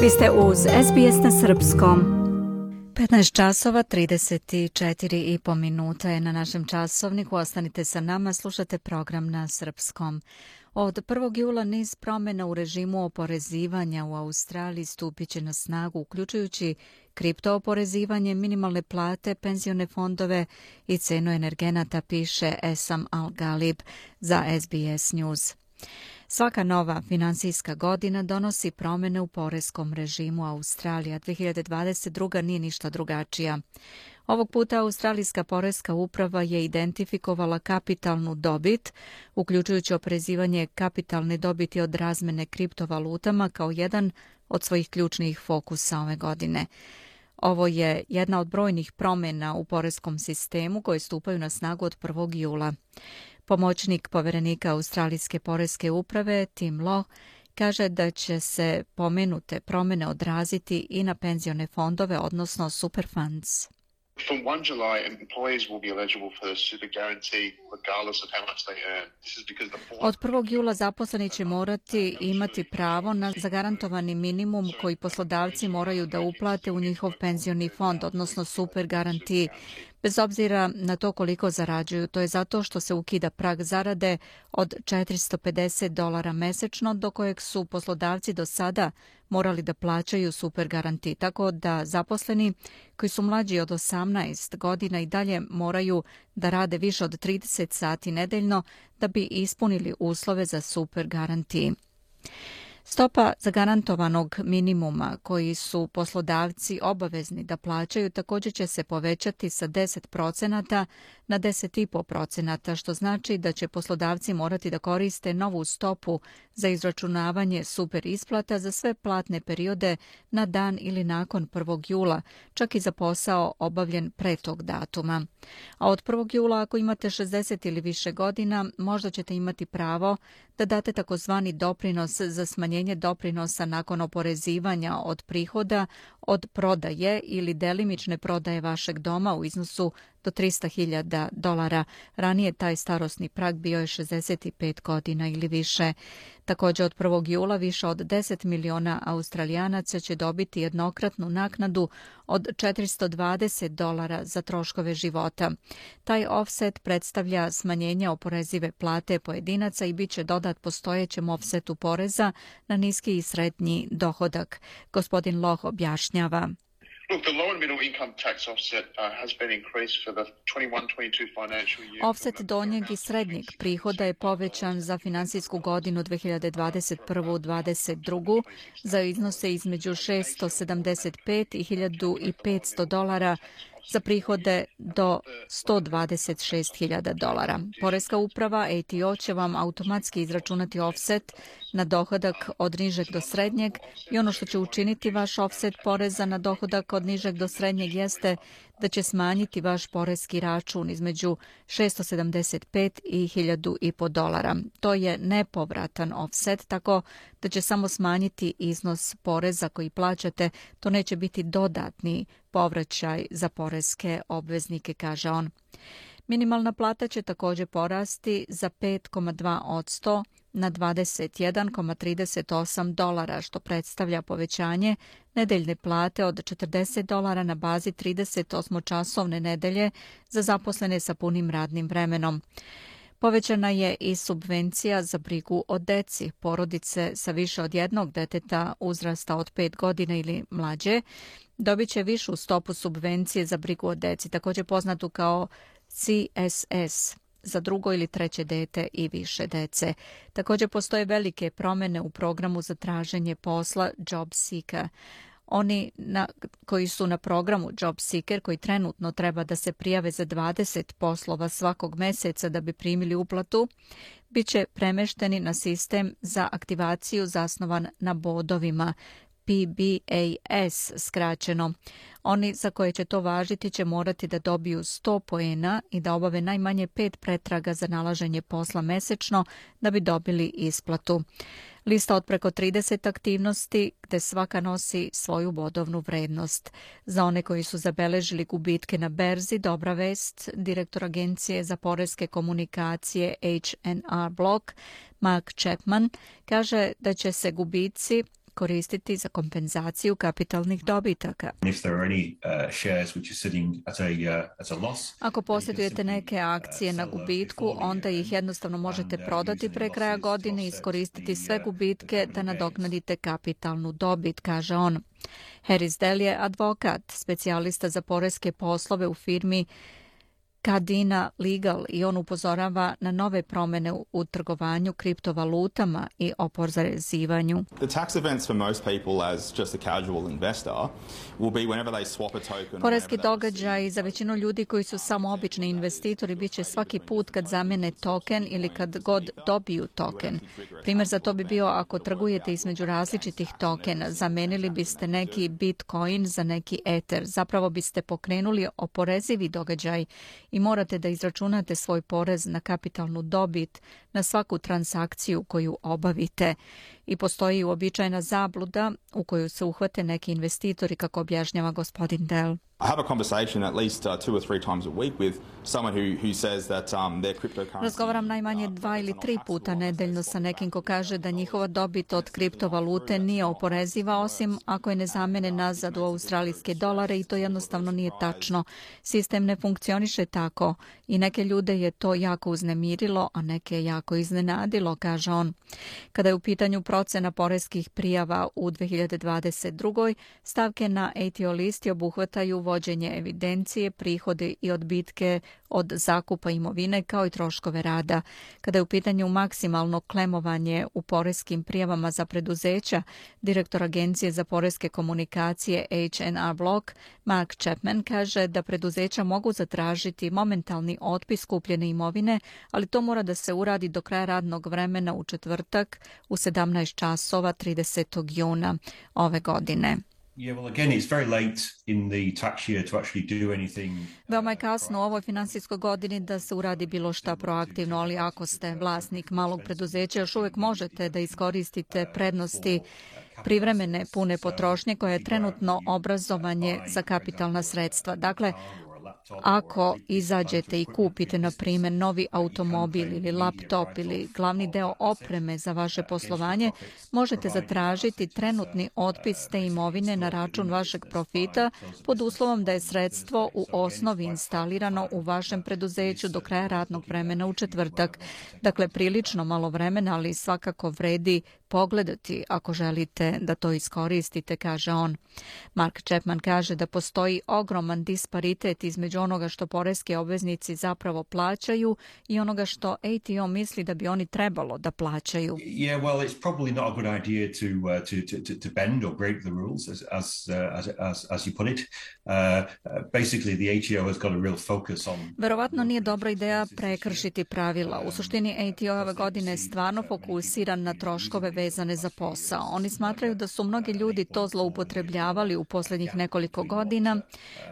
Vi ste uz SBS na Srpskom. 15 časova, 34 i po minuta je na našem časovniku. Ostanite sa nama, slušate program na Srpskom. Od 1. jula niz promjena u režimu oporezivanja u Australiji stupit će na snagu, uključujući kriptooporezivanje, minimalne plate, penzione fondove i cenu energenata, piše Esam Al-Galib za SBS News. Svaka nova finansijska godina donosi promjene u porezkom režimu Australija. 2022. nije ništa drugačija. Ovog puta Australijska porezka uprava je identifikovala kapitalnu dobit, uključujući oprezivanje kapitalne dobiti od razmene kriptovalutama kao jedan od svojih ključnih fokusa ove godine. Ovo je jedna od brojnih promjena u porezkom sistemu koje stupaju na snagu od 1. jula. Pomoćnik poverenika Australijske porezke uprave Tim Law kaže da će se pomenute promjene odraziti i na penzione fondove, odnosno superfunds. From 1 July, employees will be eligible for the super guarantee regardless of how much they earn. This is because the Od 1. jula zaposleni će morati imati pravo na zagarantovani minimum koji poslodavci moraju da uplate u njihov penzioni fond, odnosno super garantiji bez obzira na to koliko zarađuju. To je zato što se ukida prag zarade od 450 dolara mesečno, do kojeg su poslodavci do sada morali da plaćaju super garanti. Tako da zaposleni koji su mlađi od 18 godina i dalje moraju da rade više od 30 sati nedeljno da bi ispunili uslove za super garanti. Stopa zagarantovanog minimuma koji su poslodavci obavezni da plaćaju također će se povećati sa 10% na 10,5%, što znači da će poslodavci morati da koriste novu stopu za izračunavanje super isplata za sve platne periode na dan ili nakon 1. jula, čak i za posao obavljen pre tog datuma. A od 1. jula, ako imate 60 ili više godina, možda ćete imati pravo da date takozvani doprinos za smanjenje doprinosa nakon oporezivanja od prihoda od prodaje ili delimične prodaje vašeg doma u iznosu do 300.000 dolara. Ranije taj starosni prag bio je 65 godina ili više. Također od 1. jula više od 10 miliona australijanaca će dobiti jednokratnu naknadu od 420 dolara za troškove života. Taj offset predstavlja smanjenje oporezive plate pojedinaca i bit će dodat postojećem offsetu poreza na niski i srednji dohodak. Gospodin Loh objašnjava. Look, the low and middle income tax offset uh, has been increased for the 21-22 financial year. Offset donjeg i srednjeg prihoda je povećan za finansijsku godinu 2021-2022 za iznose između 675 i 1500 dolara za prihode do 126.000 dolara. Poreska uprava ATO će vam automatski izračunati offset na dohodak od nižeg do srednjeg i ono što će učiniti vaš offset poreza na dohodak od nižeg do srednjeg jeste da će smanjiti vaš poreski račun između 675 i 1000 dolara. To je nepovratan offset, tako da će samo smanjiti iznos poreza koji plaćate. To neće biti dodatni povraćaj za poreske obveznike, kaže on. Minimalna plata će također porasti za 5,2 od 100 na 21,38 dolara, što predstavlja povećanje nedeljne plate od 40 dolara na bazi 38-časovne nedelje za zaposlene sa punim radnim vremenom. Povećana je i subvencija za brigu o deci. Porodice sa više od jednog deteta uzrasta od 5 godina ili mlađe dobit će višu stopu subvencije za brigu o deci, također poznatu kao CSS za drugo ili treće dete i više dece. Također postoje velike promjene u programu za traženje posla Job Seeker. Oni na, koji su na programu Job Seeker, koji trenutno treba da se prijave za 20 poslova svakog meseca da bi primili uplatu, bit će premešteni na sistem za aktivaciju zasnovan na bodovima PBAS skraćeno. Oni za koje će to važiti će morati da dobiju 100 poena i da obave najmanje pet pretraga za nalaženje posla mesečno da bi dobili isplatu. Lista od preko 30 aktivnosti gde svaka nosi svoju bodovnu vrednost. Za one koji su zabeležili gubitke na berzi, dobra vest, direktor Agencije za porezke komunikacije HNR Block, Mark Chapman, kaže da će se gubici koristiti za kompenzaciju kapitalnih dobitaka. Uh, uh, Ako posjedujete neke akcije na gubitku, onda ih jednostavno možete prodati pre kraja godine i iskoristiti sve gubitke da nadoknadite kapitalnu dobit, kaže on. Harris Dell je advokat, specijalista za poreske poslove u firmi Kadina Legal i on upozorava na nove promene u trgovanju kriptovalutama i oporezivanju. Poreski događaj za većinu ljudi koji su samo obični investitori bit će svaki put kad zamene token ili kad god dobiju token. Primjer za to bi bio ako trgujete između različitih tokena, zamenili biste neki bitcoin za neki ether. Zapravo biste pokrenuli oporezivi događaj i morate da izračunate svoj porez na kapitalnu dobit na svaku transakciju koju obavite i postoji uobičajena zabluda u koju se uhvate neki investitori kako objašnjava gospodin Dell. I have a conversation at least uh, two or three times a week with someone who who says that um their cryptocurrency Razgovaram najmanje dva ili tri puta nedeljno sa nekim ko kaže da njihova dobit od kriptovalute nije oporeziva osim ako je ne zamene nazad u australijske dolare i to jednostavno nije tačno. Sistem ne funkcioniše tako i neke ljude je to jako uznemirilo, a neke jako iznenadilo, kaže on. Kada je u pitanju procena poreskih prijava u 2022. stavke na ATO listi obuhvataju vođenje evidencije, prihode i odbitke od zakupa imovine kao i troškove rada. Kada je u pitanju maksimalno klemovanje u poreskim prijavama za preduzeća, direktor Agencije za poreske komunikacije H&R Block, Mark Chapman, kaže da preduzeća mogu zatražiti momentalni otpis kupljene imovine, ali to mora da se uradi do kraja radnog vremena u četvrtak u 17 časova 30. juna ove godine. Veoma je kasno u ovoj finansijskoj godini da se uradi bilo šta proaktivno, ali ako ste vlasnik malog preduzeća, još uvijek možete da iskoristite prednosti privremene pune potrošnje koje je trenutno obrazovanje za kapitalna sredstva. Dakle, Ako izađete i kupite, na primjer, novi automobil ili laptop ili glavni deo opreme za vaše poslovanje, možete zatražiti trenutni otpis te imovine na račun vašeg profita pod uslovom da je sredstvo u osnovi instalirano u vašem preduzeću do kraja radnog vremena u četvrtak. Dakle, prilično malo vremena, ali svakako vredi pogledati ako želite da to iskoristite, kaže on. Mark Chapman kaže da postoji ogroman disparitet između onoga što poreski obveznici zapravo plaćaju i onoga što ATO misli da bi oni trebalo da plaćaju. Yeah, well, it's probably not a good idea to uh, to to to bend or break the rules as as uh, as as as you put it. Uh, basically the ATO has got a real focus on Verovatno nije dobra ideja prekršiti pravila. U suštini ATO ove godine stvarno fokusiran na troškove vezane za posao. Oni smatraju da su mnogi ljudi to zloupotrebljavali u posljednjih nekoliko godina.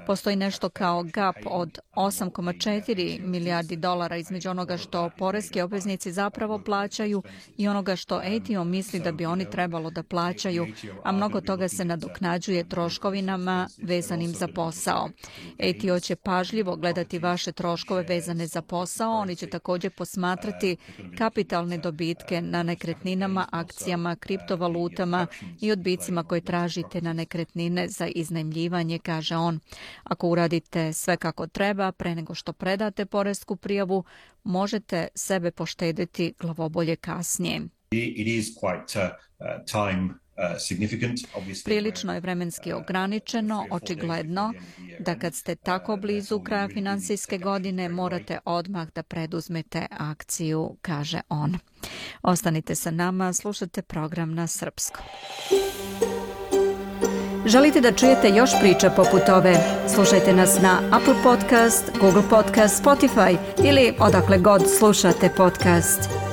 Postoji nešto kao gap od 8,4 milijardi dolara između onoga što poreski obveznici zapravo plaćaju i onoga što ATO misli da bi oni trebalo da plaćaju, a mnogo toga se nadoknađuje troškovinama vezanim za posao. ATO će pažljivo gledati vaše troškove vezane za posao, oni će također posmatrati kapitalne dobitke na nekretninama, akcijama, kriptovalutama i odbicima koje tražite na nekretnine za iznajmljivanje, kaže on. Ako uradite sve kako treba pre nego što predate poresku prijavu, možete sebe poštediti glavobolje kasnije. It is quite time Prilično je vremenski ograničeno, očigledno da kad ste tako blizu kraja finansijske godine morate odmah da preduzmete akciju, kaže on. Ostanite sa nama, slušate program na srpskom. Želite da čujete još priča poput ove? Slušajte nas na Apple Podcast, Google Podcast, Spotify ili odakle god slušate podcast.